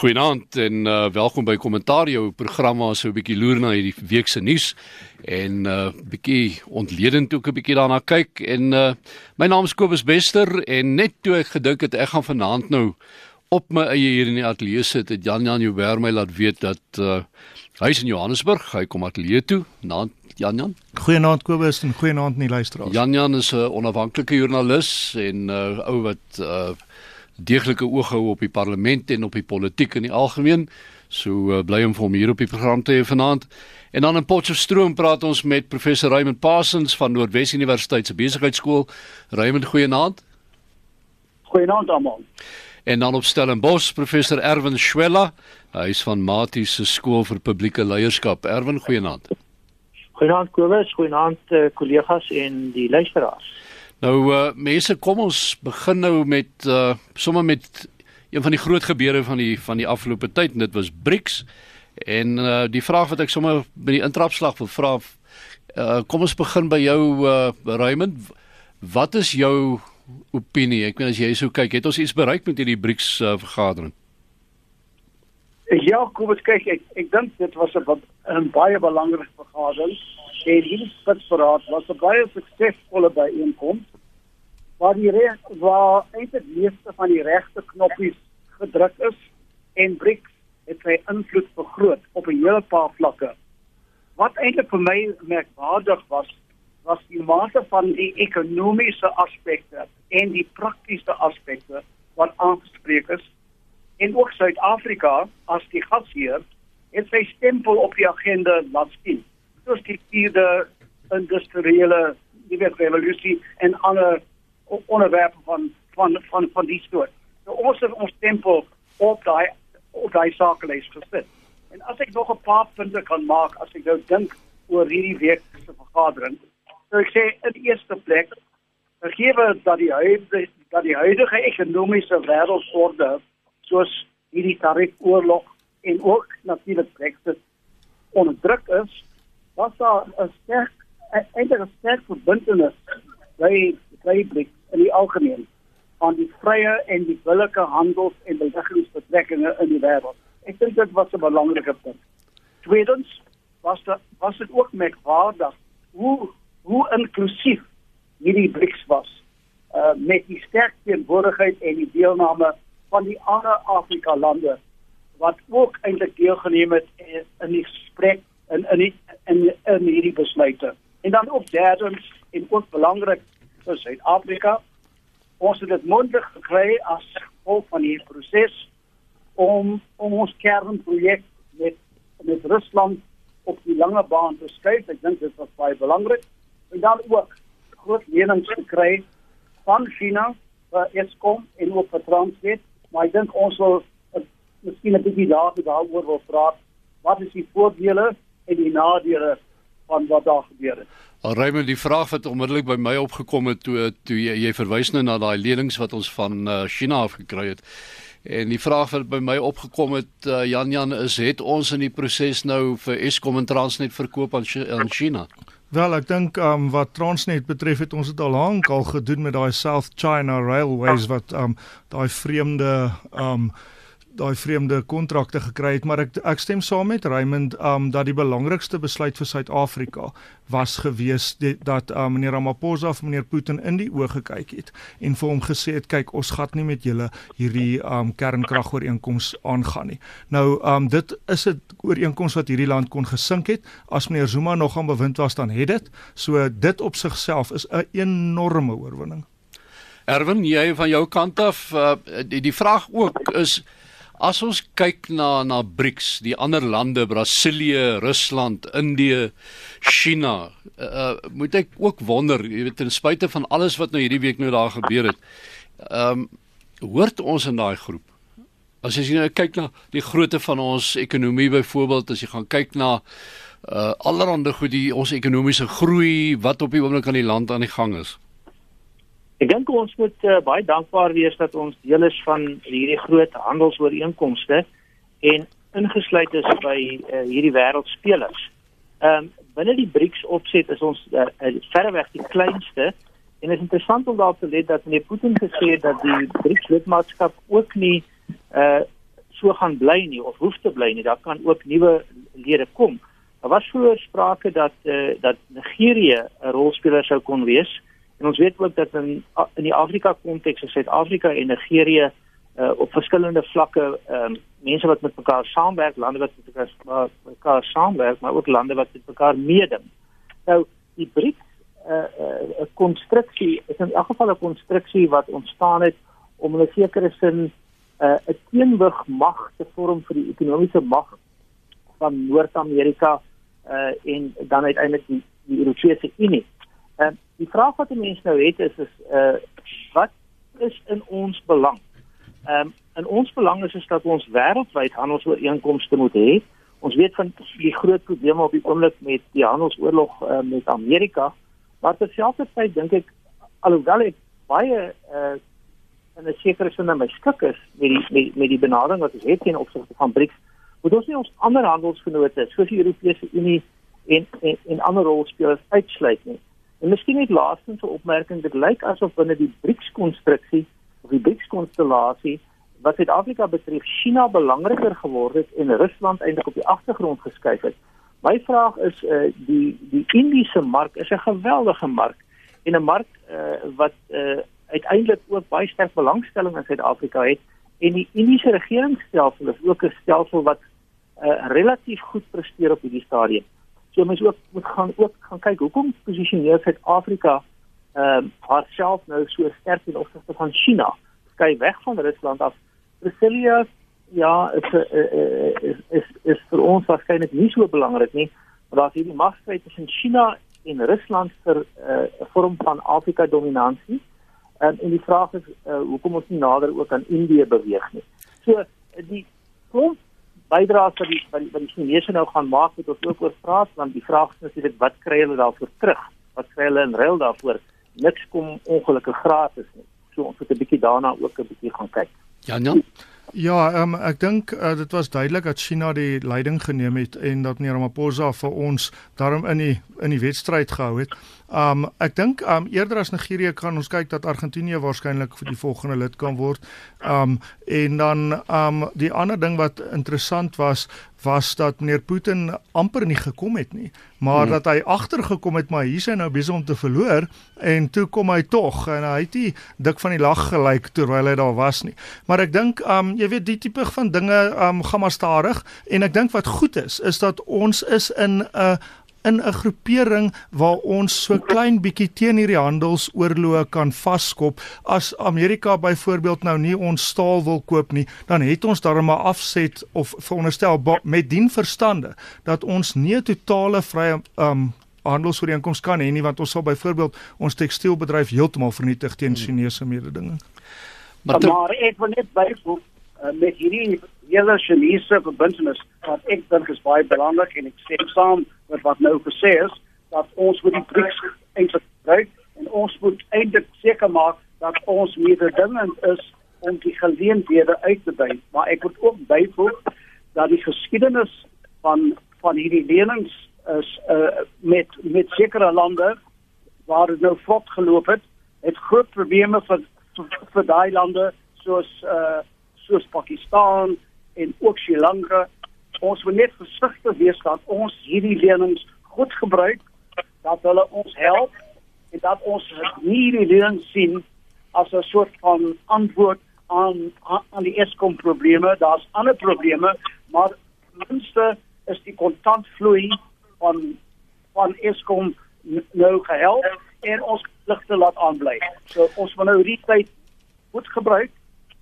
Goeienaand en uh, welkom by Kommentaar jou program waar so 'n bietjie loer na hierdie week se nuus en 'n uh, bietjie ontledend ook 'n bietjie daarna kyk en uh, my naam is Kobus Bester en net toe ek gedink het ek gaan vanaand nou op my eie hier in die ateljee sit het Jan Jan Jouwer my laat weet dat uh, hy is in Johannesburg hy kom ateljee toe. Naand Jan Jan? Goeienaand Kobus en goeienaand aan die luisteraars. Jan Jan is 'n onafhanklike joernalis en 'n uh, ou wat uh, deeglike oog hou op die parlement en op die politiek in die algemeen. So uh, bly hom vir hom hier op die program te hê vanaand. En dan in Potchefstroom praat ons met professor Raymond Parsons van Noordwes Universiteit se besigheidskool. Raymond, goeienaand. Goeienaand almal. En dan op Stellenbosch professor Erwin Schwella, hy is van Mati se skool vir publieke leierskap. Erwin, goeienaand. Goeienaand Kobus, goeienaand uh, kollegas en die luisteraars. Nou uh mense, kom ons begin nou met uh sommer met een van die groot gebeure van die van die afgelope tyd en dit was BRICS. En uh die vraag wat ek sommer by die intrapslag wil vra uh kom ons begin by jou uh Raymond. Wat is jou opinie? Ek meen as jy so kyk, het ons iets bereik met hierdie BRICS uh, vergadering? Ja, kom ons kyk. Ek ek dink dit was 'n 'n baie belangrike vergadering en hierdie spitsberaad was 'n baie suksesvolle byeenkoms waar die reg waar eintlik meeste van die regte knoppies gedruk is en BRICS het sy invloed vergroot op 'n hele paar vlakke. Wat eintlik vir my merkwaardig was, was die mate van die ekonomiese aspekte en die praktiese aspekte wat aangespreek is. En ook Suid-Afrika as die gasheer het sy stempel op die agenda laat sien soos die vierde industriële nuwe revolusie en ander onderwerpe van van van van die soort. So ons het ons tempo op daai op daai sakelys gesit. En as ek nog 'n paar punte kan maak as ek nou dink oor hierdie week se vergadering, sou ek sê in die eerste plek gegee dat die huidige dat die huidige ekonomiese wêreldorde soos hierdie tariefoorlog en ook natuurlik Brexit onder druk is, was daar 'n sterk eintlik 'n sterk verbintenis by by BRICS in die algemeen aan die vrye en die billike handels en beleggingsbetrekkinge in die wêreld. Ek dink dit was 'n belangrike punt. Tweedens was dit was dit ook merkwaardig hoe hoe inklusief hierdie BRICS was uh met die sterk teenwoordigheid en die deelname van die ander Afrika lande wat ook eintlik deelgeneem het in die gesprek in in die, in in hierdie besluite. En dan ook derdens en ook belangrik vir Suid-Afrika, ons het dit mondig gekry as gevolg van hierdie proses om om ons kernprojek met met Rusland op die lange baan te skuif. Ek dink dit was baie belangrik. En dan ook groot lenings te kry van China vir Eskom en ook vir Transnet. Maar ek dink ons wil miskien 'n bietjie daaroor wil praat. Wat is die voordele en die nadele van wat daar gebeur het. Al Raymond, die vraag wat onmiddellik by my opgekom het toe toe jy, jy verwys nou na daai lenings wat ons van uh, China af gekry het. En die vraag wat by my opgekom het uh, Jan Jan is het ons in die proses nou vir Eskom en Transnet verkoop aan aan China? Wel, ek dink um wat Transnet betref het ons dit al lank al gedoen met daai South China Railways wat um daai vreemde um daai vreemde kontrakte gekry het, maar ek ek stem saam met Raymond um dat die belangrikste besluit vir Suid-Afrika was gewees die, dat um, meneer Ramaphosa of meneer Putin in die oë gekyk het en vir hom gesê het kyk ons gaan nie met julle hierdie um kernkragooreenkoms aangaan nie. Nou um dit is 'n ooreenkoms wat hierdie land kon gesink het as meneer Zuma nog aan bewind was dan het dit. So dit op sigself is 'n enorme oorwinning. Erwin, jy van jou kant af uh, die die vraag ook is As ons kyk na na BRICS, die ander lande, Brasilië, Rusland, Indië, China, uh, moet ek ook wonder, jy weet ten spyte van alles wat nou hierdie week nou daar gebeur het, ehm um, hoort ons in daai groep. As jy nou kyk na die grootte van ons ekonomie byvoorbeeld, as jy gaan kyk na uh allerhande goed die ons ekonomiese groei wat op die oomblik aan die land aan die gang is. Ek dink ons moet uh, baie dankbaar wees dat ons deel is van hierdie groot handelsooreenkomste en ingesluit is by uh, hierdie wêreldspelers. Ehm um, binne die BRICS opset is ons uh, uh, verreweg die kleinste en dit is interessant om daarop te let dat meneer Putin gesê het dat die BRICS lidmaatskap ook nie uh so gaan bly nie of hoef te bly nie. Daar kan ook nuwe lede kom. Daar was vroeër sprake dat eh uh, dat Nigerië 'n rolspeler sou kon wees. En ons weet ook dat in in die Afrika konteks, Suid-Afrika en Nigerië uh, op verskillende vlakke um, mense wat met mekaar saamwerk, lande wat met mekaar, mekaar saamwerk, maar ook lande wat met mekaar meeding. Nou die BRICS 'n uh, uh, konstruksie is in elk geval 'n konstruksie wat ontstaan het om 'n sekere sin 'n uh, teenwig mag te vorm vir die ekonomiese mag van Noord-Amerika uh, en dan uiteindelik die, die Europese Unie. Uh, die vraag wat die mense nou het is is uh, wat is in ons belang? Ehm um, in ons belang is is dat ons wêreldwyd handelsooreenkomste moet hê. Ons weet van die groot probleme op die oomblik met die handelsoorlog uh, met Amerika, maar terselfdertyd dink ek alhoewel ek baie uh, in 'n sekere sin my skik is met die met, met die benadering wat ons het teen opsigte van BRICS, moet ons nie ons ander handelsvennote soos die Europese Unie en en, en ander rolspelers uitsluit nie. En miskien net laastens 'n opmerking, dit lyk asof binne die BRICS konstruksie of die BRICS-konstellasie wat Suid-Afrika betref China belangriker geword het en Rusland eintlik op die agtergrond geskuif het. My vraag is uh, die die Indiese mark is 'n geweldige mark en 'n mark uh, wat uh, uiteindelik ook baie sterk belangstelling in Suid-Afrika het en die Indiese regeringsstelsel is ook 'n stelsel wat uh, relatief goed presteer op hierdie stadium. So mens ook moet gaan ook gaan kyk hoekom posisioneer Suid-Afrika ehm uh, haarself nou so sterk in opsigte van China. Skei weg van Rusland af. Brasilia ja, is is is is vir ons waarskynlik nie so belangrik nie, maar daar's hierdie magstryd tussen China en Rusland vir 'n uh, vorm van Afrika dominansie. En en die vraag is uh, hoekom ons nie nader ook aan Indië beweeg nie. So die klomp bydraes wat die wat die, die Chinese nou gaan maak met ons ook oor praat want die vraag is natuurlik wat kry hulle daarvoor terug? Wat kry hulle in ruil daarvoor? niks kom ongelukkig gratis nie. So ons moet 'n bietjie daarna ook 'n bietjie gaan kyk. Jan Jan Ja, um, ek dink uh, dit was duidelik dat China die leiding geneem het en dat meneer Ramaphosa vir ons daarom in die in die wedstryd gehou het. Um ek dink um eerder as Nigerië kan ons kyk dat Argentinië waarskynlik vir die volgende lid kan word. Um en dan um die ander ding wat interessant was was dat meneer Putin amper nie gekom het nie, maar hmm. dat hy agtergekom het maar hier is hy nou besig om te verloor en toe kom hy tog en hy het nie dik van die lag gelyk terwyl hy daar was nie. Maar ek dink um jy weet die tipe van dinge um gaan maar stadig en ek dink wat goed is is dat ons is in 'n uh, in 'n groepering waar ons so klein bietjie teen hierdie handelsoorloë kan vaskop. As Amerika byvoorbeeld nou nie ons staal wil koop nie, dan het ons daarmee maar afset of veronderstel met dien verstande dat ons nie 'n totale vrye um handelsooreenkoms kan hê nie want ons sal byvoorbeeld ons tekstielbedryf heeltemal vernietig teen hmm. Chinese mededinging. Maar, maar ek wil net byvoeg uh, met hierdie hele Chinese verbintenis wat ek dink is baie belangrik en ek stem saam met wat nou gesê is dat ons moet die BRICS eintlik gebruik en ons moet eintlik seker maak dat ons mededingend is om die geleenthede uit te brei maar ek moet ook byvoeg dat die geskiedenis van van hierdie lenings is uh, met met sekere lande waar dit nou vlot geloop het het groot probleme vir vir, vir daai lande soos uh, soos Pakistan en ook Sri Lanka. Ons moet net versigtig wees dat ons hierdie lenings goed gebruik, dat hulle ons help en dat ons nie hierdie lenings sien as 'n soort van antwoord aan aan die Eskom probleme. Daar's ander probleme, maar minste is die kontantvloei van van Eskom nou gehelp en ons ligte laat aanbly. So ons moet nou hierdie tyd goed gebruik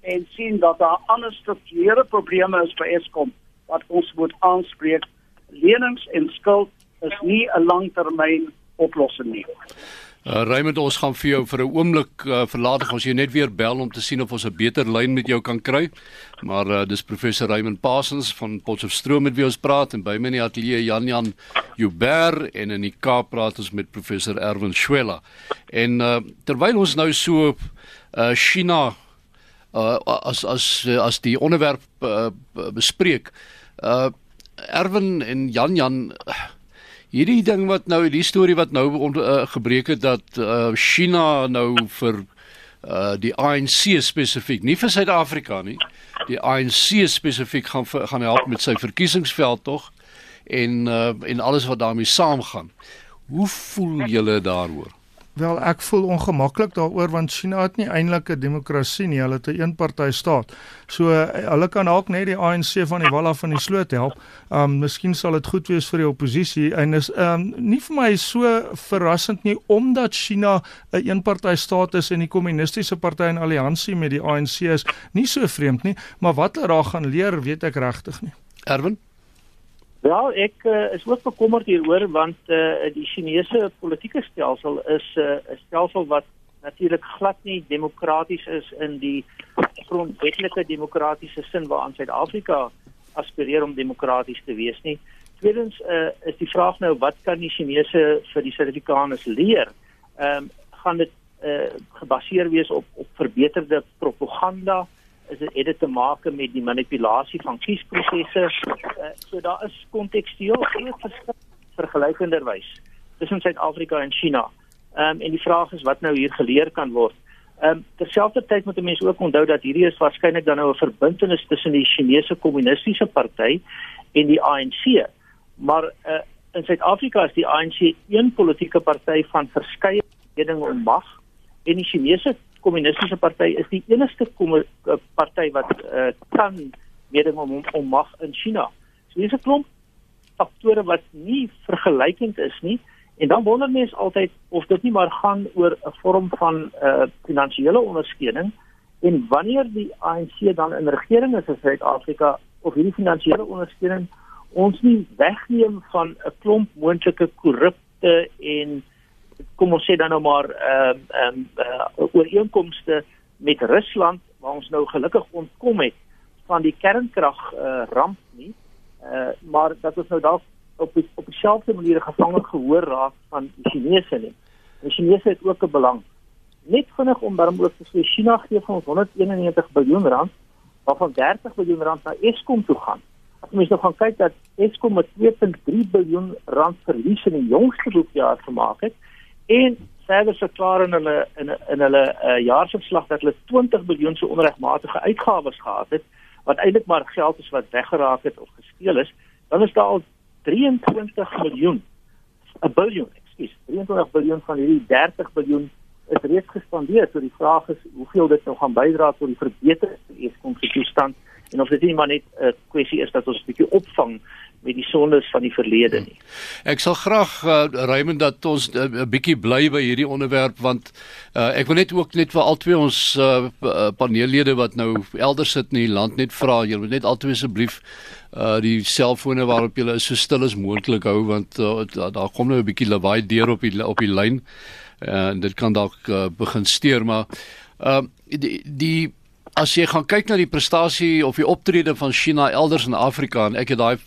en sien dat daar ander strukturele probleme is vir Eskom wat ons moet aanspreek. Lenings en skuld is nie 'n langtermyn oplossing nie. Uh, Raymond ons gaan vir jou vir 'n oomblik uh, verlaat ons jy net weer bel om te sien of ons 'n beter lyn met jou kan kry. Maar uh, dis professor Raymond Parsons van Potchefstroom met wie ons praat en by my in die ateljee Jan Jan Joubert en in die Kaap praat ons met professor Erwin Schwella. En uh, terwyl ons nou so uh, China uh, as as as die onderwerp uh, bespreek. Uh Erwin en Jan Jan hierdie ding wat nou die storie wat nou onder, uh, gebreek het dat uh, China nou vir uh die ANC spesifiek nie vir Suid-Afrika nie die ANC spesifiek gaan gaan help met sy verkiesingsveld tog en uh, en alles wat daarmee saamgaan. Hoe voel julle daaroor? Wel, ek voel ongemaklik daaroor want China het nie eintlik 'n demokrasie nie, hulle het 'n eenpartytjie staat. So hulle kan dalk net die ANC van die wal af van die sloot help. Um miskien sal dit goed wees vir die oppositie en is um nie vir my so verrassend nie omdat China 'n eenpartytjie staat is en die kommunistiese party in alliansie met die ANC is nie so vreemd nie, maar wat hulle daar gaan leer, weet ek regtig nie. Erwin Wel, ek uh, is ook bekommerd hieroor want uh, die Chinese politieke stelsel is eh, 'n uh, stelsel wat natuurlik glad nie demokraties is in die grondwetlike demokratiese sin waaraan Suid-Afrika aspireer om demokraties te wees nie. Tweedens uh, is die vraag nou wat kan die Chinese vir die Suid-Afrikaners leer? Ehm um, gaan dit uh, gebaseer wees op op verbeterde propaganda? Is dit het te maak met die manipulasie van kiesprosesse. Uh, so daar is kontekstueel groot verskil vergelykenderwys tussen Suid-Afrika en China. Ehm um, en die vraag is wat nou hier geleer kan word. Ehm um, terselfdertyd moet mense ook onthou dat hierdie is waarskynlik dan nou 'n verbintenis tussen die Chinese Kommunistiese Party en die ANC. Maar uh, in Suid-Afrika is die ANC een politieke party van verskeie redinge om mag en die Chinese kommunistiese party is die enigste eh, party wat uh, kan mededing om om mag in China. So hier's 'n klomp faktore wat nie vergelykend is nie en dan wonder mense altyd of dit nie maar gaan oor 'n vorm van uh, finansiële ondersteuning en wanneer die ANC dan in regering is in Suid-Afrika of hierdie finansiële ondersteuning ons nie wegneem van 'n klomp moontlike korrupte en kom ons sê dan nou maar ehm uh, ehm uh, uh, ooreenkomste met Rusland waar ons nou gelukkig ontkom het van die kernkrag uh, ramp nie. Uh, maar dat ons nou dalk op die, op dieselfde manier gevange gehoor raak van die Chinese nie. Die Chinese het ook 'n belang. Net vinnig om daarom ook te sê China gee vir ons 191 miljard rand waarvan 30 miljard rand na Eskom toe gaan. As mens nou gaan kyk dat Eskom met 2.3 miljard rand verlies in die jongste boekjaar gemaak het, en verder verklaar in hulle in in hulle uh, jaarsverslag dat hulle 20 miljard se onregmatige uitgawes gehad het wat eintlik maar geld is wat weggeraak het of gesteel is, dan is daar al 23 miljoen 'n biljoen, ekskuus, 23 biljoen van hierdie 30 biljoen is reeds gespandeer. So die vraag is hoeveel dit nou gaan bydra tot die verbetering van die Eskom se toestand en of dit nie maar net 'n kwessie is dat ons 'n bietjie opvang met die sondes van die verlede nie. Ek sal graag uh, Raymond dat ons eh, 'n uh, bietjie bly by hierdie onderwerp want uh, ek wil net ook net vir albei ons uh, paneellede wat nou elders sit in die land net vra, julle moet net albei asseblief uh die selfone waarop julle is so stil as moontlik hou want uh, daar da kom nou 'n bietjie lawaai deur op die op die lyn en uh, dit kan dalk uh, begin steur maar uh die die as jy gaan kyk na die prestasie of die optrede van China elders in Afrika en ek het daai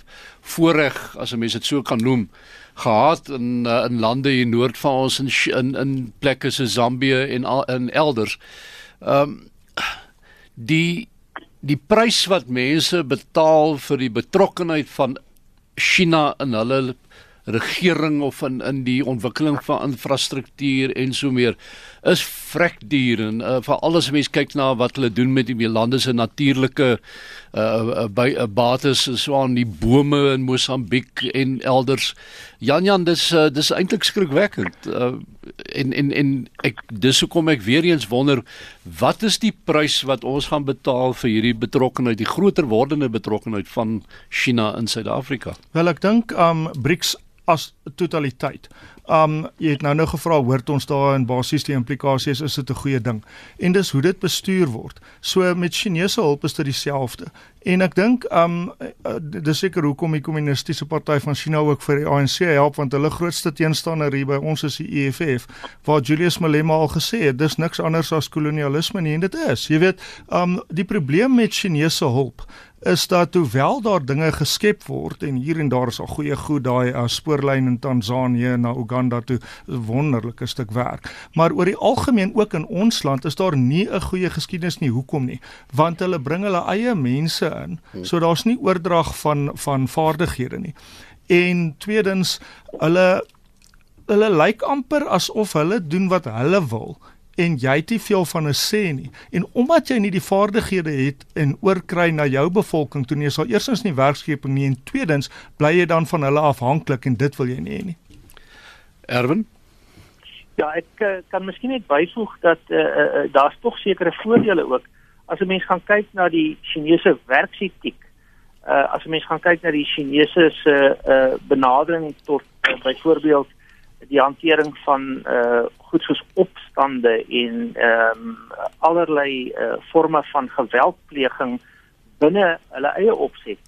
voorreg as 'n mens dit so kan noem gehad in uh, in lande hier noord van ons in in, in plekke so Zambië en in elders. Ehm um, die die prys wat mense betaal vir die betrokkenheid van China in hulle regering of in in die ontwikkeling van infrastruktuur en so meer is vrek duur en uh, vir alles mense kyk na wat hulle doen met die lande se natuurlike uh by uh, bates so aan die bome in Mosambiek en elders. Jan Jan dis uh, dis eintlik skrikwekkend uh, en en en ek dis hoekom ek weer eens wonder wat is die prys wat ons gaan betaal vir hierdie betrokkenheid die groter wordende betrokkenheid van China in Suid-Afrika? Wel ek dink um BRICS as totaliteit. Um jy het nou nou gevra hoort ons daar in basies die implikasies is dit 'n goeie ding. En dis hoe dit bestuur word. So met Chinese hulp is dit dieselfde. En ek dink um dis seker hoekom die kommunistiese party van China ook vir die ANC help want hulle grootste teenstander hier by ons is die EFF waar Julius Malema al gesê het dis niks anders as kolonialisme nie en dit is. Jy weet, um die probleem met Chinese hulp is dat hoewel daar dinge geskep word en hier en daar is al goeie goed daai uh, spoorlyn in Tansanië na Uganda toe 'n wonderlike stuk werk. Maar oor die algemeen ook in ons land is daar nie 'n goeie geskiedenis nie. Hoekom nie? Want hulle bring hulle eie mense in so daar's nie oordrag van van vaardighede nie. En tweedens hulle hulle lyk amper asof hulle doen wat hulle wil en jy het nie veel van 'n sê nie. En omdat jy nie die vaardighede het en oorkry na jou bevolking toe nie, sal eerstens nie werkskeping nie en tweedens bly jy dan van hulle afhanklik en dit wil jy nie hê nie. Erwin Ja, ek uh, kan miskien net byvoeg dat uh, uh, daar's tog sekere voordele ook. As 'n mens gaan kyk na die Chinese werksetiek, uh, as 'n mens gaan kyk na die Chinese se uh, benadering tot uh, byvoorbeeld die hantering van uh goed soos opstande en ehm um, allerlei uh forme van geweldpleging binne hulle eie opset.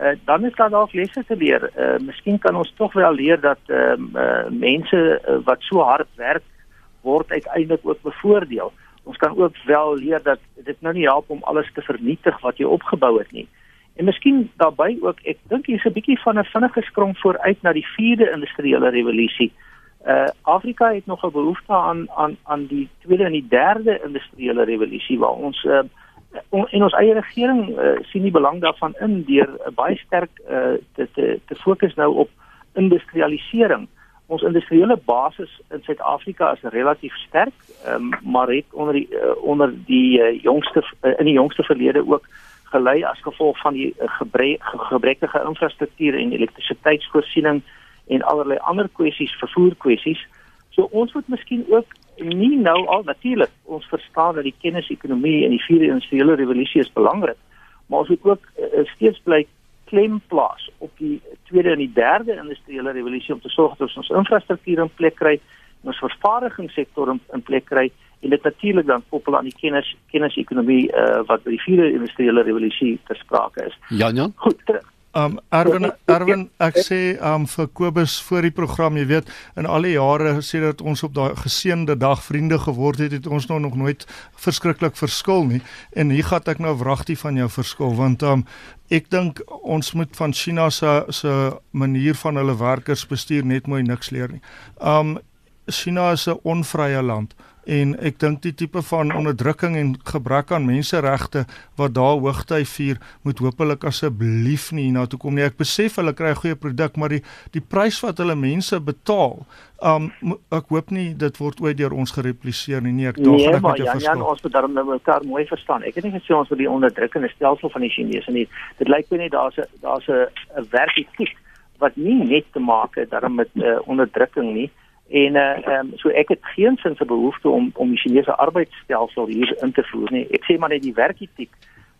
Uh dan is daar dalk lesse te leer. Uh miskien kan ons tog wel leer dat ehm uh, uh, mense uh, wat so hard werk word uiteindelik ook bevoordeel. Ons kan ook wel leer dat dit nou nie help om alles te vernietig wat jy opgebou het nie. En miskien daarbey ook, ek dink hier's 'n bietjie van 'n vinnige sprong vooruit na die 4de industriële revolusie. Uh Afrika het nog 'n behoefte aan aan aan die tweede en die derde industriële revolusie waar ons uh on, en ons eie regering uh, sien die belang daarvan in deur uh, baie sterk uh, te te te fokus nou op industrialisering. Ons industriële basis in Suid-Afrika is relatief sterk, um, maar het onder die uh, onder die uh, jongste uh, in die jongste verlede ook gelei as gevolg van die uh, gebrek, gebrekkige infrastruktuur en elektrisiteitsvoorsiening en allerlei ander kwessies, vervoer kwessies. So ons moet miskien ook nie nou al natuurlik ons verstaan dat die kennisekonomie en die vierde industriële revolusie is belangrik, maar ons moet ook uh, steeds bly klem plaas op die tweede en die derde industriële revolusie om te sorg dat ons infrastruktuur in plek kry, ons vervaardigingssektor in, in plek kry en dit natuurlik dan koppel aan die kennis kennisekonomie uh, wat by die vierde industriële revolusie ter sprake is. Jan Jan. Goed, terug. Um Erwin Erwin ek sê um vir Kobus voor die program jy weet in al die jare sê dat ons op daai geseënde dag vriende geword het het ons nou nog nooit verskriklik verskil nie en hier gaan ek nou wragtig van jou verskil want um ek dink ons moet van China se se manier van hulle werkers bestuur net mooi niks leer nie. Um China is 'n onvrye land en ek dink die tipe van onderdrukking en gebrek aan menseregte wat daar hoogtyd vier moet hopelik asseblief nie na toe kom nie. Ek besef hulle kry 'n goeie produk, maar die die prys wat hulle mense betaal, um ek hoop nie dit word ooit deur ons gerepliseer nie. Nee, ek dink nee, maar ja, ja, ons moet daarom nou mekaar mooi verstaan. Ek het nie gesê ons wil die onderdrukkende stelsel van die Chinese nie. Dit lyk my net daar's 'n daar's 'n werketiek wat nie net te maak het daarom met uh, onderdrukking nie En uh um, so ek het geen sin vir behoefte om om die Chinese arbeidsstelsel hier in te voer nie. Ek sê maar net die werketiek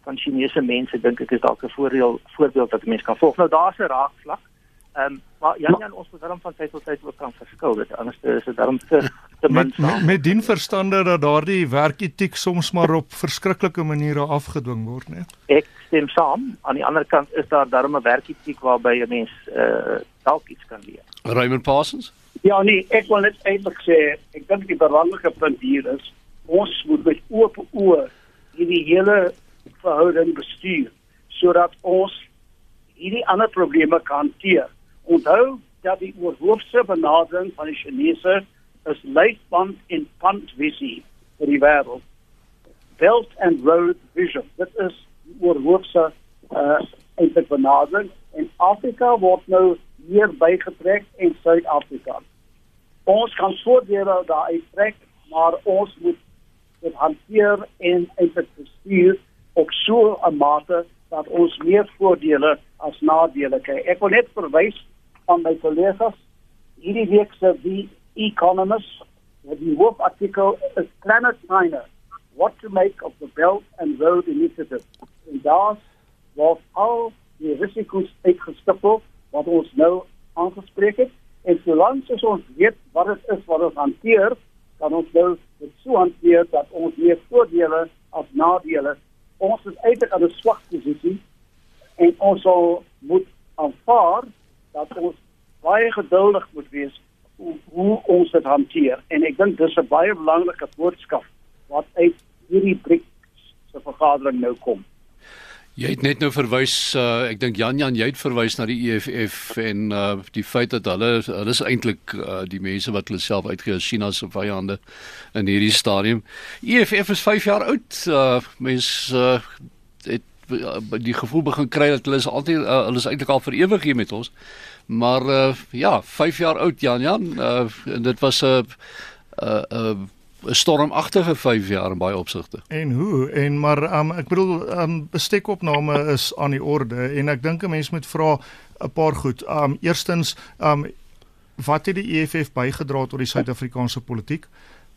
van Chinese mense dink ek is dalk 'n voordeel voorbeeld wat mense kan volg. Nou daar's 'n raakvlak. Ehm um, maar Jan Jan ons moet daarom van tyd tot tyd ook kan verskil. Dit anders is dit daarom te te min. Met, met, met dien verstande dat daardie werketiek soms maar op verskriklike maniere afgedwing word, né? Ek stem saam. Aan die ander kant is daar daarom 'n werketiek waarby 'n mens uh dalk iets kan leer. Raymond Parsons Ja nee, ek wil net eintlik sê, ek dink die belangrike punt hier is ons moet met oop oë hierdie hele verhouding bestuur sodat ons hierdie ander probleme kan hanteer. Onthou dat die oorhoofse benadering van die Chinese is leidband en pandvisie vir die wêreld. Belt and Road Vision. Dit is die oorhoofse uh eintlik benadering en Afrika word nou hier bygetrek en Suid-Afrika ons kan voordele daaruit trek, maar ons moet dit hanteer en bestuur op so 'n mate dat ons meer voordele as nadele kry. Ek wil net verwys aan my kollegas hierdie week se die Economist, die hoofartikel is Planet China, what to make of the Belt and Road Initiative. En daar word al die risiko's uitgestipel wat ons nou aangespreek het En solank as ons weet wat dit is wat ons hanteer, kan ons nou dit so hanteer dat ons meer voordele as nadele. Ons is eintlik aan 'n swak posisie en ons sal moet aanvaar dat ons baie geduldig moet wees hoe, hoe ons dit hanteer. En ek dink dis 'n baie belangrike boodskap wat uit hierdie BRICS se vergadering nou kom. Jy het net nou verwys uh, ek dink Jan Jan jy het verwys na die EFF en uh, die feit dat hulle hulle is eintlik uh, die mense wat hulle self uitgee as China se vyande in hierdie stadium. EFF is 5 jaar oud. Uh, mense uh, het uh, die gevoel begin kry dat hulle is altyd uh, hulle is eintlik al vir ewig hier met ons. Maar uh, ja, 5 jaar oud Jan Jan uh, en dit was 'n uh, uh, uh, stormagtige 5 jaar in baie opsigte. En hoe? En maar um, ek bedoel um, bestekopname is aan die orde en ek dink 'n mens moet vra 'n paar goed. Um eerstens, um wat het die EFF bygedra tot die Suid-Afrikaanse politiek?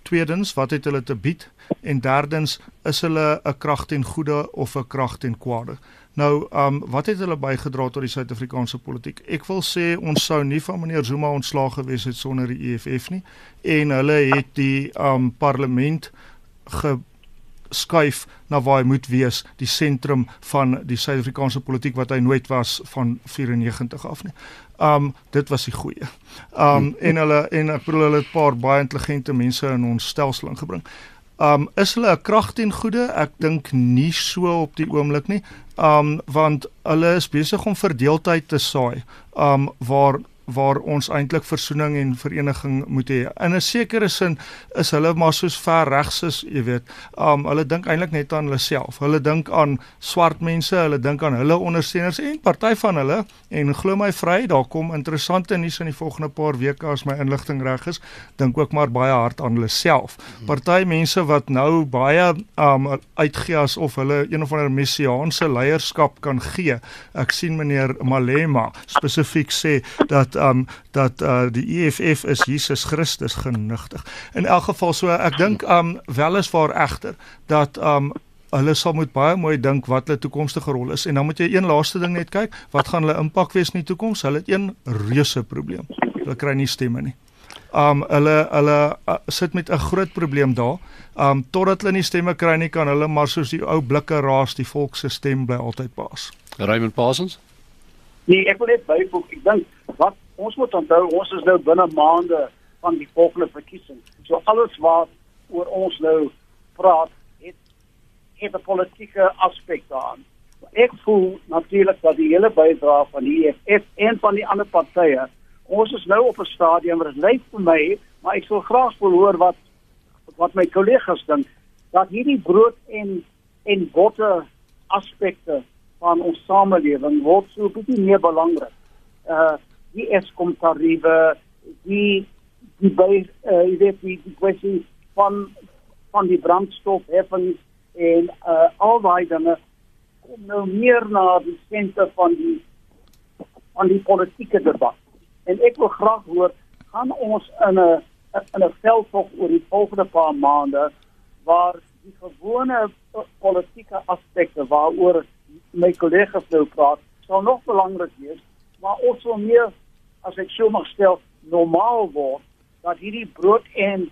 Tweedens, wat het hulle te bied? En derdens, is hulle 'n krag ten goeie of 'n krag ten kwade? Nou, um wat het hulle bygedra tot die Suid-Afrikaanse politiek? Ek wil sê ons sou nie van meneer Zuma ontslaag gewees het sonder die EFF nie en hulle het die um parlement ge skuif na waar hy moet wees, die sentrum van die Suid-Afrikaanse politiek wat hy nooit was van 94 af nie. Um dit was die goeie. Um en hulle en ek bedoel hulle het 'n paar baie intelligente mense in ons stelsel ingebring. Um is hulle 'n krag ten goeie? Ek dink nie so op die oomblik nie. Um want hulle is besig om verdeeldheid te saai. Um waar waar ons eintlik versoening en vereniging moet hê. In 'n sekere sin is hulle maar soos ver regs is, jy weet. Um hulle dink eintlik net aan hulle self. Hulle dink aan swart mense, hulle dink aan hulle ondersteuners en party van hulle en glo my vry, daar kom interessante nuus in die volgende paar weke as my inligting reg is, dink ook maar baie hard aan hulle self. Party mense wat nou baie um uitgee asof hulle een of ander messiaanse leierskap kan gee. Ek sien meneer Malema spesifiek sê dat um dat uh die EFF is Jesus Christus genigtig. In elk geval so ek dink um weliswaar egter dat um hulle sal moet baie mooi dink wat hulle toekomstige rol is en dan moet jy een laaste ding net kyk, wat gaan hulle impak wees in die toekoms? Hulle het een reuse probleem. Hulle kry nie stemme nie. Um hulle hulle uh, sit met 'n groot probleem daar. Um totdat hulle nie stemme kry nie, kan hulle maar soos die ou blikke raas, die volk se stem bly altyd baas. Raymond Parsons? Nee, ek wil net byvoeg. Ek dink wat ons moet onthou, ons is nou binne maande van die volgende verkiesing. So alles wat oor ons nou praat, het het 'n politieke aspek daaraan. Ek voel natuurlik dat die hele bydrae van die EFF en van die ander partye, ons is nou op 'n stadium waar dit lyk vir my, maar ek sou graag wil hoor wat wat my kollegas dink dat hierdie brood en en botter aspekte van ons samelewing word so bietjie meer belangrik. Uh die Eskom tariewe, die die by uh, jy weet die, die kwessie van van die brandstofheffings en uh al daai dinge kom nou meer na die senter van die van die politieke debat. En ek wil graag hoor gaan ons in 'n in 'n veldtog oor die volgende paar maande waar die gewone politieke aspekte waaroor my kollegas nou praat, sal nog belangrik wees, maar ons wil meer as ek so mag stel normaal word dat hierdie brood en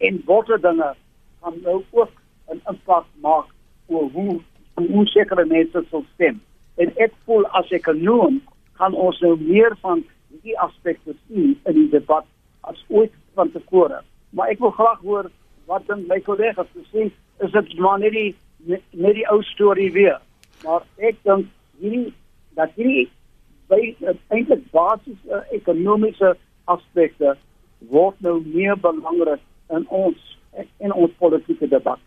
en botter dinge kan nou ook 'n impak maak oor hoe hoe sekere mense sal stem. En ek voel as ek kan noem, kan ons nou meer van hierdie aspekte sien in die debat as ooit van tevore. Maar ek wil graag hoor wat dink my kollegas te sê, is dit maar net die net die ou storie weer. Maar ek dink hierdie dat hierdie by eintlik basiese ekonomiese aspekte word nou meer belangrik in ons in ons politieke debat.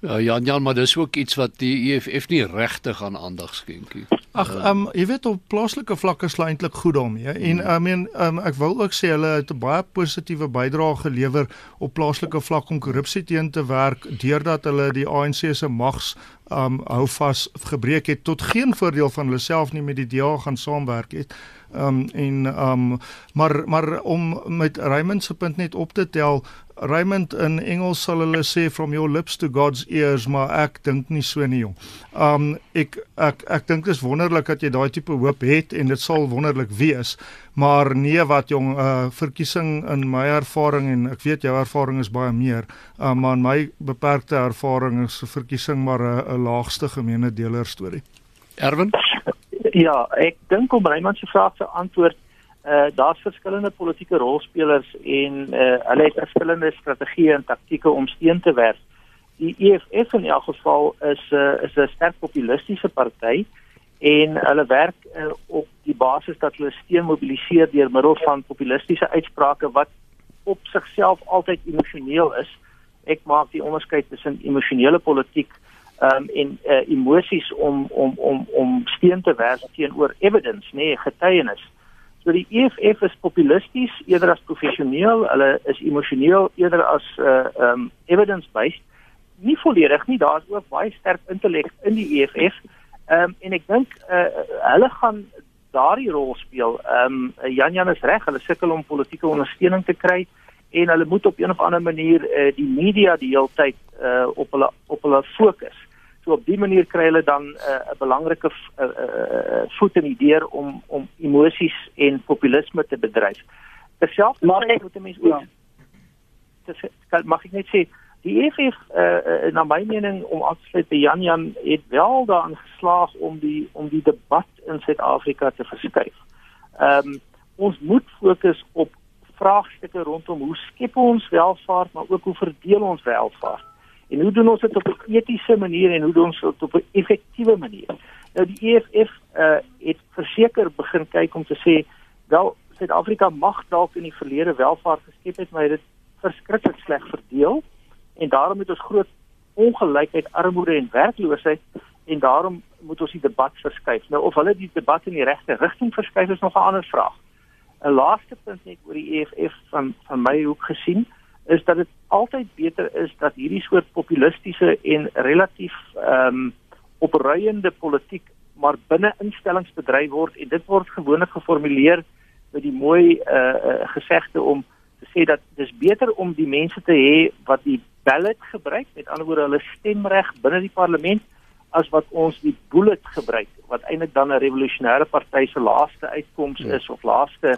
Ja, Jan Jan, maar dis ook iets wat die EFF nie regtig aan aandag skenk nie. Ag, ehm um, jy weet op plaaslike vlakke is eintlik goed daarmee. En hmm. I mean, ehm um, ek wil ook sê hulle het 'n baie positiewe bydrae gelewer op plaaslike vlak om korrupsie teen te werk deurdat hulle die ANC se mags um hou vas gebreek het tot geen voordeel van hulle self nie met die DA gaan saamwerk het. Um en um maar maar om met Raymond se punt net op te tel, Raymond in Engels sal hulle sê from your lips to God's ears, maar ek dink nie so nie jong. Um ek ek ek dink dit is wonderlik dat jy daai tipe hoop het en dit sal wonderlik wees, maar nee wat jong, uh verkiesing in my ervaring en ek weet jou ervaring is baie meer, uh, maar in my beperkte ervaring is verkiesing maar 'n laagste gemeene deler storie. Erwin? Ja, ek dink om Raymond se vraag te antwoord, uh daar's verskillende politieke rolspelers en uh hulle het verskillende strategieë en taktieke om steun te werf. Die EFF in elk geval is 'n uh, is 'n sterk populistiese party en hulle werk uh, op die basis dat hulle steun mobiliseer deur middel van populistiese uitsprake wat op sigself altyd emosioneel is. Ek maak die onderskeid tussen emosionele politiek um, en uh, emosies om om om om steun te werf teenoor evidence, nê, nee, getuienis. So die EFF is populisties eerder as professioneel, hulle is emosioneel eerder as uh um evidence-based. Nie volledig nie, daar's ook baie sterk intellek in die EFF. Um en ek dink uh hulle gaan daardie rol speel. Um Jan Jan is reg, hulle sukkel om politieke ondersteuning te kry en hulle moet op 'n of ander manier uh, die media die hele tyd uh, op hulle op hulle fokus. So op dië manier kry hulle dan 'n uh, belangrike uh, uh, voet in die deur om om emosies en populisme te bedryf. Terselfdertyd moet 'n mens ook ja. mag ek net sê die EFF uh, uh, na my mening om afsluit by Jan Jan het wel daarin geslaag om die om die debat in Suid-Afrika te verskuif. Ehm um, ons moet fokus op vraagstukke rondom hoe skep ons welvaart maar ook hoe verdeel ons welvaart en hoe doen ons dit op 'n etiese manier en hoe doen ons dit op 'n effektiewe manier? Nou die EFF uh, het verseker begin kyk om te sê wel Suid-Afrika mag dalk in die verlede welvaart geskep het maar dit verskriklik sleg verdeel. En daarom het ons groot ongelykheid armoede en werkloosheid en daarom moet ons die debat verskuif. Nou of hulle die debat in die regte rigting verskuif is nog 'n ander vraag. 'n laaste punt net oor die EFF van van my hoek gesien is dat dit altyd beter is dat hierdie soort populistiese en relatief ehm um, opruiende politiek maar binne instellings bedryf word en dit word gewoonlik geformuleer met die mooi uh, uh gesegde om te sê dat dis beter om die mense te hê wat die ballot gebruik met ander woorde hulle stemreg binne die parlement as wat ons die bullet gebruik wat eintlik dan 'n revolusionêre party se laaste uitkoms ja. is of laaste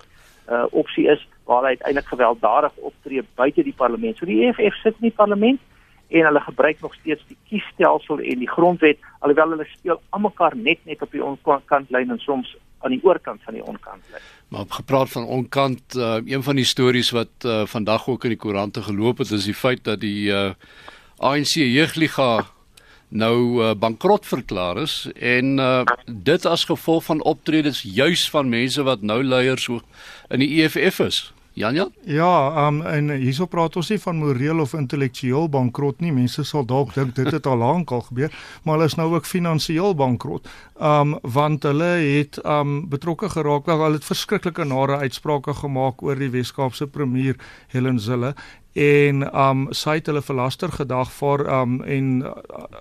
uh, opsie is waar hy uiteindelik gewelddadig optree buite die parlement. So die EFF sit in die parlement en hulle gebruik nog steeds die kiesstelsel en die grondwet alhoewel hulle speel almekaar net net op die onkant lyn en soms aan die oorkant van die onkant lyn. Maar gepraat van onkant, uh, een van die stories wat uh, vandag ook in die koerante geloop het is die feit dat die uh, ANC jeugliga nou uh, bankrot verklaar is en uh, dit as gevolg van optredes juis van mense wat nou leiers so in die EFF is. Janja? Ja, um, en hierso praat ons nie van moreel of intellektueel bankrot nie. Mense sal dalk dink dit het al lank al gebeur, maar hulle is nou ook finansiëel bankrot. Um want hulle het um betrokke geraak. Wel, hulle het verskriklike nare uitsprake gemaak oor die Weskaapse premier Helen Zille en um sy het hulle verlaster gedag vir um en uh,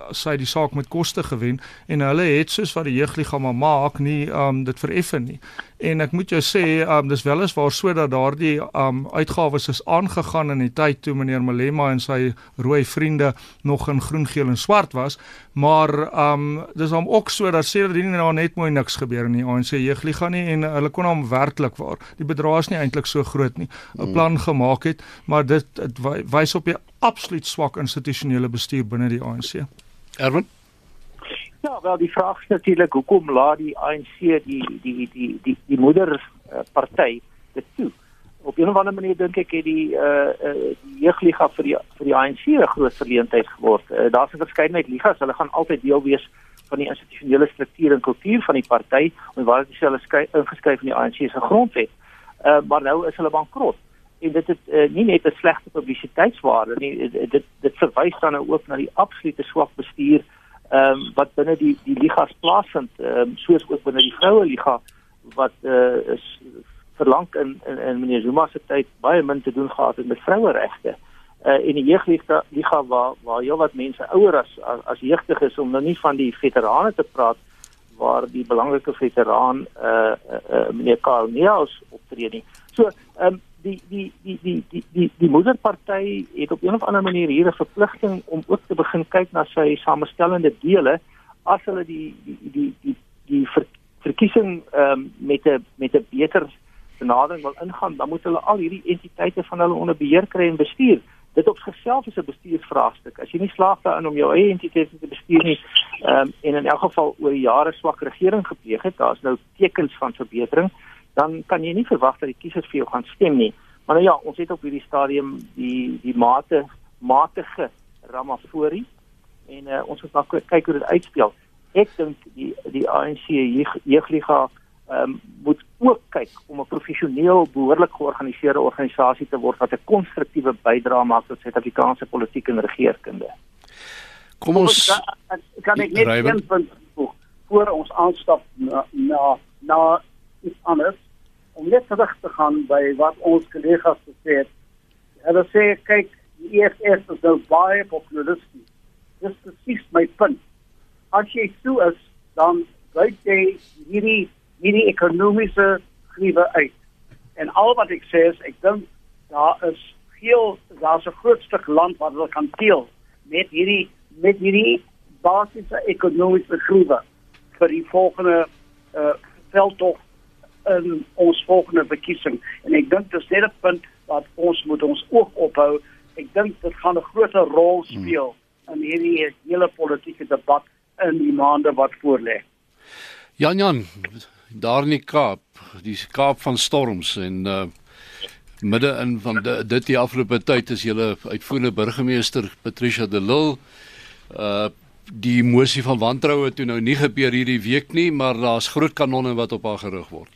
sy het die saak met koste gewen en hulle het soos wat die jeugliggaam maak nie um dit vereffen nie. En ek moet jou sê um dis wel eens waar sodat daardie um uitgawes is aangegaan in die tyd toe meneer Malema en sy rooi vriende nog in groen, geel en swart was, maar um dis hom ook so dat sedertdien nou net mooi niks gebeur in die ANC jeugliga nie en hulle kon hom werklik waar die bedrag is nie eintlik so groot nie 'n hmm. plan gemaak het maar dit dit wys op 'n absoluut swak institusionele bestuur binne die ANC. Erwin Ja, wel die vraag is natuurlik hoekom laat die ANC die die die die die moeder uh, party dit toe? Op 'n of ander manier dink ek het die uh, uh die jeugliga vir die vir die ANC 'n groot verleentheid geword. Uh, Daar's 'n verskeidenheid ligas, hulle gaan altyd deel wees van die institusionele struktuur en kultuur van die party, en waar dit selfs ingeskryf in die ANC se grondwet. Uh maar nou is hulle bankrot en dit het uh, nie net 'n slegte publisiteitswaarde nie dit dit, dit verwys dan nou ook na die absolute swak bestuur ehm um, wat binne die die ligas plaasvind ehm um, soos ook binne die vroue liga wat uh, is verlang in in, in meneer Zuma se tyd baie min te doen gehad het met vroueregte uh, en die jeugliga liga waar waar heel wat mense ouer as as, as jeugdig is om nou nie van die veterane te praat waar die belangrike veteraan eh uh, uh, uh, meneer Karl Neus optree nie. So ehm um, die die die die die die die moederparty het op 'n of ander manier hier 'n verpligting om ook te begin kyk na sy samestellende dele as hulle die die die die die ver, verkiesing ehm um, met 'n met 'n beter benadering wil ingaan, dan moet hulle al hierdie entiteite van hulle onder beheer kry en bestuur. Dit op sigself is 'n bestuursvraagstuk. As jy nie slaag daarin om jou eie entiteite te bestuur nie, ehm um, en in elk geval oor jare swak regering gepleeg het, daar's nou tekens van verbetering dan kan jy nie verwag dat die kiesers vir jou gaan stem nie. Maar nou ja, ons het op hierdie stadium die die mate matige Ramaphosa en uh, ons moet maar kyk hoe dit uitspeel. Ek dink die die ANC jeugliga um, moet ook kyk om 'n professioneel behoorlik georganiseerde organisasie te word wat 'n konstruktiewe bydrae maak tot Suid-Afrikaanse politiek en regeringskunde. Kom ons kan, kan ek net een punt voor ons aanstap na na na iets anders om net terug te gaan by wat ons kollegas gesê het. Hulle sê kyk, die EFF is nou baie populisties. Dis presies my punt. As jy so is, dan wys jy hierdie hierdie ekonomiese griewe uit. En al wat ek sê is ek dink daar is veel daar's 'n groot stuk land wat hulle kan deel met hierdie met hierdie basiese ekonomiese griewe vir die volgende uh veldtog in ons volgende verkiesing en ek dink dis net 'n punt wat ons moet ons oog ophou. Ek dink dit gaan 'n groot rol speel in hierdie hele politieke debat in die maande wat voorlê. Jan Jan, daar in die Kaap, die Kaap van storms en uh midde in van de, dit die afgelope tyd is julle uitvoerende burgemeester Patricia de Lille uh die mosie van wantroue toe nou nie gebeur hierdie week nie, maar daar's groot kanonne wat op haar gerig word.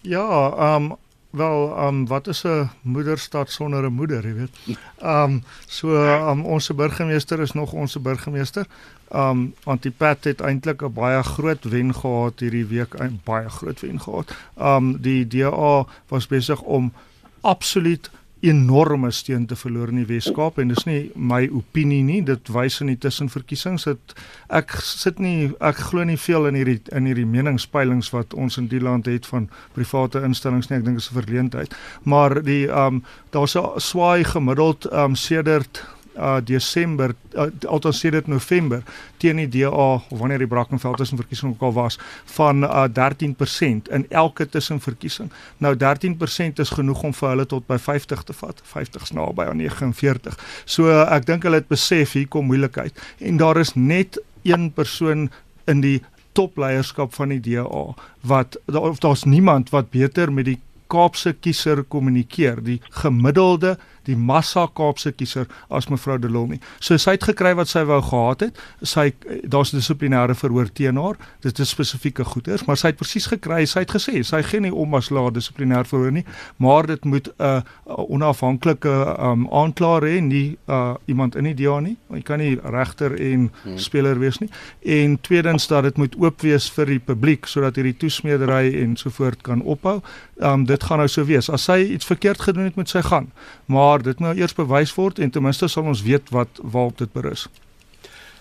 Ja, ehm um, wel, ehm um, wat is 'n moederstad sonder 'n moeder, jy weet. Ehm um, so um, ons burgemeester is nog ons burgemeester. Ehm um, Antipat het eintlik 'n baie groot wen gehad hierdie week, 'n baie groot wen gehad. Ehm um, die DA was besig om absoluut enorme steun te verloor in die Wes-Kaap en dis nie my opinie nie dit wys in die tussenverkiesings dat ek sit nie ek glo nie veel in hierdie in hierdie meningspeilings wat ons in die land het van private instellings nie ek dink dit is 'n verleentheid maar die ehm um, daar's 'n swaai gemiddeld ehm um, sedert uh Desember uh, althans sê dit November teen die DA of wanneer die Brackenfell tussenverkiesing ook al was van uh 13% in elke tussenverkiesing. Nou 13% is genoeg om vir hulle tot by 50 te vat. 50 is naby aan 49. So uh, ek dink hulle het besef hier kom moeilikheid en daar is net een persoon in die topleierskap van die DA wat of daar's niemand wat beter met die Kaapse kiezer kommunikeer, die gemiddelde die massa Kaapse kiezer as mevrou De Lille nie. So sy het gekry wat sy wou gehad het. Sy daar's dissiplinêre verhoor teen haar. Dit is spesifieke goeders, maar sy het presies gekry. Sy het gesê sy gee nie om as laat dissiplinêr verhoor nie, maar dit moet 'n uh, onafhanklike um, aanklaer hê, nie uh, iemand in die DA nie. Jy kan nie regter en hmm. speler wees nie. En tweedens dat dit moet oop wees vir die publiek sodat hierdie toesmeedery en so voort kan ophou. Um, dit gaan nou so wees. As sy iets verkeerd gedoen het, moet sy gaan. Maar maar dit moet nou eers bewys word en ten minste sal ons weet wat waarop dit berus.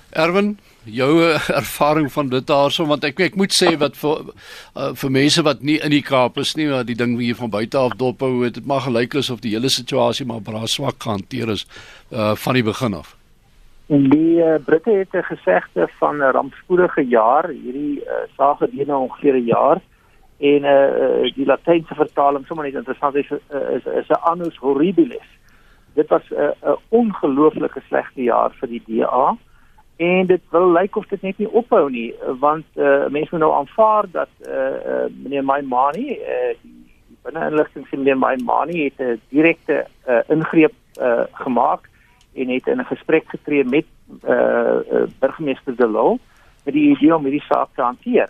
Erwin, jou eh, ervaring van dit daarso want ek ek moet sê wat vir uh, vir mense wat nie in die Kaap is nie, wat die ding hier van buite af dop hou, dit mag gelyk is of die hele situasie maar bra swak gehanteer is uh van die begin af. Die uh, Britte het 'n gesegde van 'n rampspoedige jaar, hierdie uh, saak gedurende ongeveer 'n jaar en uh, die latynse vertaling sommer net interessant is is, is 'n annus horribilis dit was 'n uh, 'n ongelooflike slegte jaar vir die DA en dit wil lyk of dit net nie ophou nie want uh, mense moet nou aanvaar dat uh, uh, meneer Maimani uh, die binne-inligting van meneer Maimani het 'n direkte uh, ingreep uh, gemaak en het in 'n gesprek getree met uh, uh, burgemeester De Lille met die idee om hierdie saak te hanteer.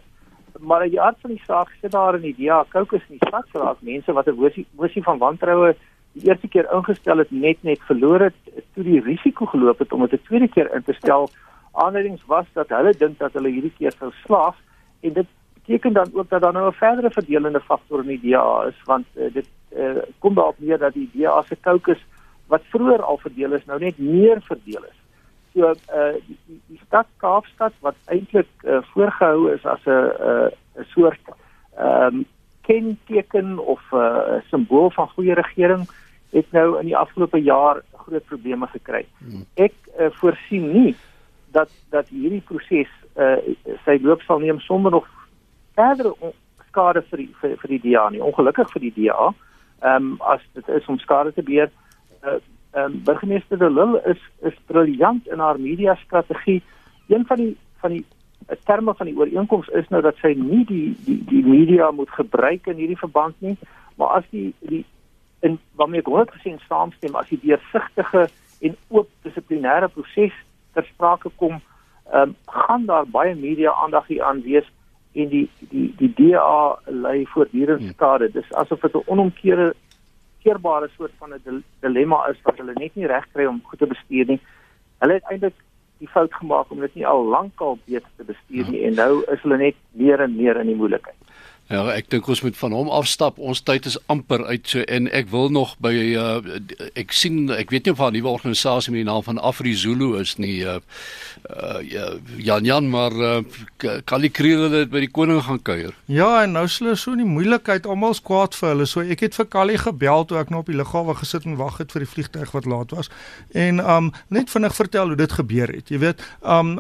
Maar die aard van die saak sit daar in die DA kokes nie sak vir as mense wat 'n mosie van wantroue die eerste keer ingestel het net net verloor het toe die risiko geloop het om dit 'n tweede keer in te stel. Aanleidings was dat hulle dink dat hulle hierdie keer sou slaag en dit beteken dan ook dat daar nou 'n verdere verdelende faktor in die DA is want uh, dit uh, kom daarop neer dat die DA se kokes wat vroeër al verdeel is nou net meer verdeel is. So uh die, die, die stad Kaapstad wat eintlik uh, voorgehou is as 'n 'n uh, soort ehm um, kenteken of 'n uh, simbool van goeie regering het nou in die afgelope jaar groot probleme gekry. Hmm. Ek uh, voorsien nie dat dat hierdie proses uh, sy loop sal neem sonder nog verdere skade vir die, vir, vir die DA nie. Ongelukkig vir die DA. Ehm um, as dit is om skade te beheer. Uh, ehm um, burgemeester De Lille is is briljant in haar media strategie. Een van die van die terme van die ooreenkoms is nou dat sy nie die die die media moet gebruik in hierdie verband nie, maar as die die in waarmee ek 100% saamstem as die deursigtige en oop dissiplinêre proses ter sprake kom, um, gaan daar baie media aandag hier aan wees en die die die DA lei voortdurend hmm. skade. Dis asof dit 'n onomkeerbare keerbare soort van 'n dilemma is wat hulle net nie reg kry om goed te bestuur nie. Hulle het eintlik die fout gemaak om dit nie al lank al beter te bestuur nie en nou is hulle net meer en meer in die moeilikheid. Ja, ek dink ons moet van hom afstap. Ons tyd is amper uit so en ek wil nog by uh, ek sien ek weet nie of 'n nuwe organisasie met die naam van AfriZulu is nie. Uh, uh Jan Jan maar uh, die kriele dit by die koning gaan kuier. Ja, en nou sou so in die moeilikheid almal skwaad vir hulle. So ek het vir Callie gebel toe ek nog op die lughawe gesit en wag het vir die vliegtyg wat laat was. En um net vinnig vertel hoe dit gebeur het. Jy weet, um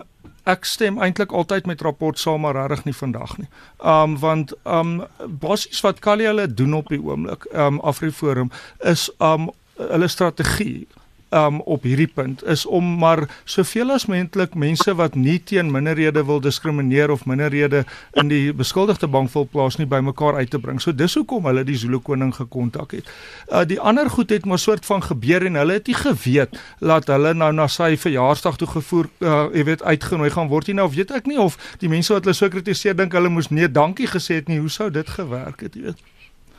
ek stem eintlik altyd met rapport saam maar regtig nie vandag nie. Um want um basies wat Kali hulle doen op die oomblik, um Afriforum is um hulle strategie um op hierdie punt is om maar soveel as moontlik mense wat nie teen minderhede wil diskrimineer of minderhede in die beskuldigde bank wil plaas nie bymekaar uit te bring. So dis hoekom hulle die Zulu koning gekontak het. Uh die ander goed het maar soort van gebeur en hulle het nie geweet dat hulle nou na sy verjaarsdag toe gevoer uh jy weet uitgenooi gaan word nie nou weet ek nie of die mense wat hulle so kritiseer dink hulle moes nee dankie gesê het nie. Hoe sou dit gewerk het, jy weet?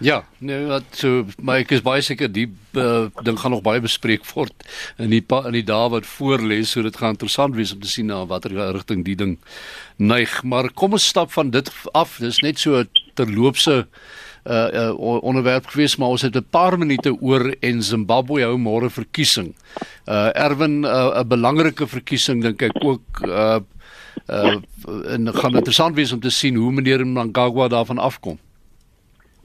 Ja, nee, wat so maar ek is baie seker die uh, ding gaan nog baie bespreek word in die in die dae wat voor lê, so dit gaan interessant wees om te sien na watter rigting die ding neig. Maar kom ons stap van dit af. Dis net so terloopse uh, uh onderwerp gewees, maar ons het 'n paar minute oor en Zimbabwe hou môre verkiesing. Uh Erwin 'n uh, belangrike verkiesing dink ek ook uh uh en gaan interessant wees om te sien hoe meneer Mnangagwa daarvan afkom.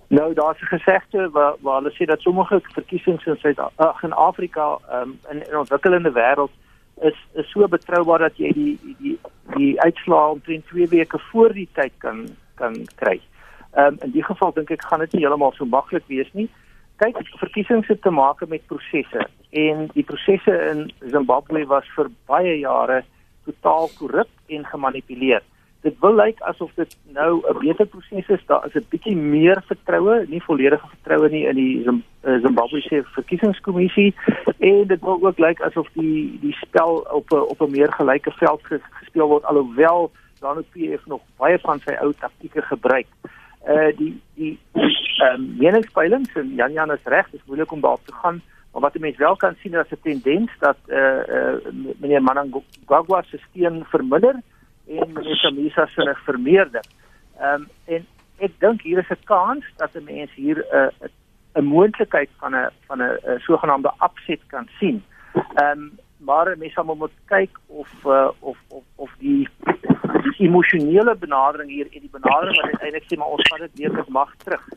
Nou daar's 'n gesegde waar waar hulle sê dat sommige verkiesings in Suid ag in Afrika um, in 'n ontwikkelende wêreld is is so betroubaar dat jy die die die uitslae omtrent 2 weke voor die tyd kan kan kry. Ehm um, in die geval dink ek gaan dit nie heeltemal so maklik wees nie. Kyk, verkiesings het te maak met prosesse en die prosesse in Zimbabwe was vir baie jare totaal korrup en gemanipuleer dit wil lyk asof dit nou 'n beter proses is. Daar is 'n bietjie meer vertroue, nie volledige vertroue nie in die eh, Zimbabwe se verkiesingskommissie en dit wil ook lyk asof die die spel op 'n op 'n meer gelyke veld gespeel word alhoewel dan ook PF nog baie van sy ou taktieke gebruik. Uh die die ehm um, meningspeilings en Jan Jan is reg, dit is moeilik om daarop te gaan. Maar wat mense wel kan sien is 'n tendens dat eh uh, uh, meneer Manangagwa se steun verminder en meneer Kamisa se vermeerder. Ehm um, en ek dink hier is 'n kans dat 'n mens hier 'n uh, 'n moontlikheid van 'n van 'n sogenaamde afset kan sien. Ehm um, maar mense moet moet kyk of uh, of of of die die emosionele benadering hier en die benadering wat eintlik sê maar ons vat dit weer met mag terug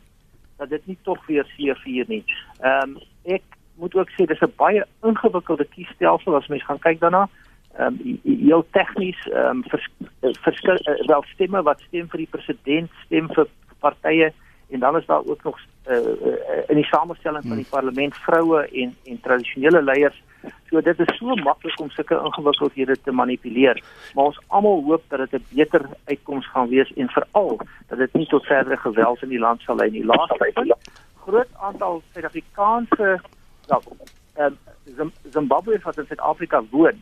dat dit nie tog weer C4 nie. Ehm um, ek moet ook sê dis 'n baie ingewikkelde kiesstelsel as mens gaan kyk daarna ehm um, heel tegnies ehm um, vers, verskil uh, wel stemme wat stem vir die president, stem vir partye en dan is daar ook nog uh, uh, in die samestelling van die hmm. parlement vroue en en tradisionele leiers. So dit is so maklik om sulke ingewikkeldhede te manipuleer. Maar ons almal hoop dat dit 'n beter uitkoms gaan wees en veral dat dit nie tot verdere geweld in die land sal lei nie. Laaste groot aantal Suid-Afrikaanse ja, ehm um, Zimbabwe wat in Suid-Afrika woon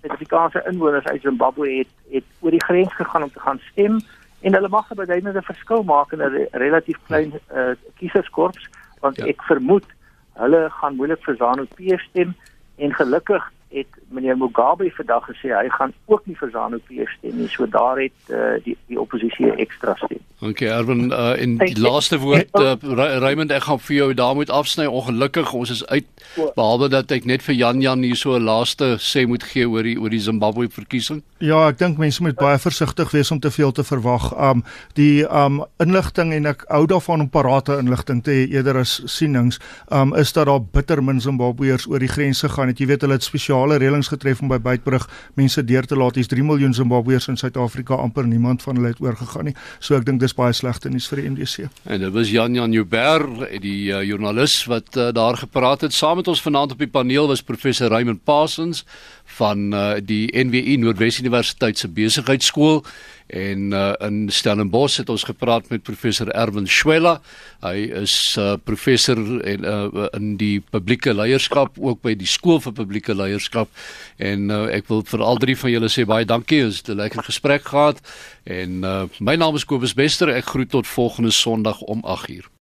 Suid-Afrikaanse inwoners uit Zimbabwe het het oor die grens gegaan om te gaan stem en hulle mag 'n beduidende verskil maak in 'n relatief klein uh, kieserskorps want ja. ek vermoed hulle gaan moeilik vir ZANU-PF stem en gelukkig het meneer Mugabe vandag gesê hy gaan ook nie vir ZANU-PF stem nie. So daar het uh, die die oppositie ekstra stem. Dankie Erwin uh, in die laaste woord uh, Raymond ek gaan vir jou daar moet afsny. Ongelukkig ons is uit behalwe dat ek net vir Jan Jan hier so 'n laaste sê moet gee oor die oor die Zimbabwe verkiesing. Ja, ek dink mense moet baie versigtig wees om te veel te verwag. Um die um inligting en ek hou daarvan om parate inligting te hê eerder as sienings. Um is dat daar bitter min Zimbabweërs oor die grens gegaan het. Jy weet hulle het spesiaal spesiale reëlings getref om by Beitbrug mense deur te laat. Hier's 3 miljoen Zimbabweërs in Suid-Afrika, amper niemand van hulle het oorgegaan nie. So ek dink dis baie slegte nuus vir die MDC. En dit was Jan Jan Jouber, die uh, joernalis wat uh, daar gepraat het. Saam met ons vanaand op die paneel was professor Raymond Parsons van uh, die NWU Noordwes Universiteit se besigheidskool en uh, in Stellenbosch het ons gepraat met professor Erwin Schwella. Hy is uh, professor en uh, in die publieke leierskap ook by die skool vir publieke leierskap en uh, ek wil vir al drie van julle sê baie dankie. Ons het 'n lekker gesprek gehad en uh, my naam is Kobus Bester. Ek groet tot volgende Sondag om 8:00.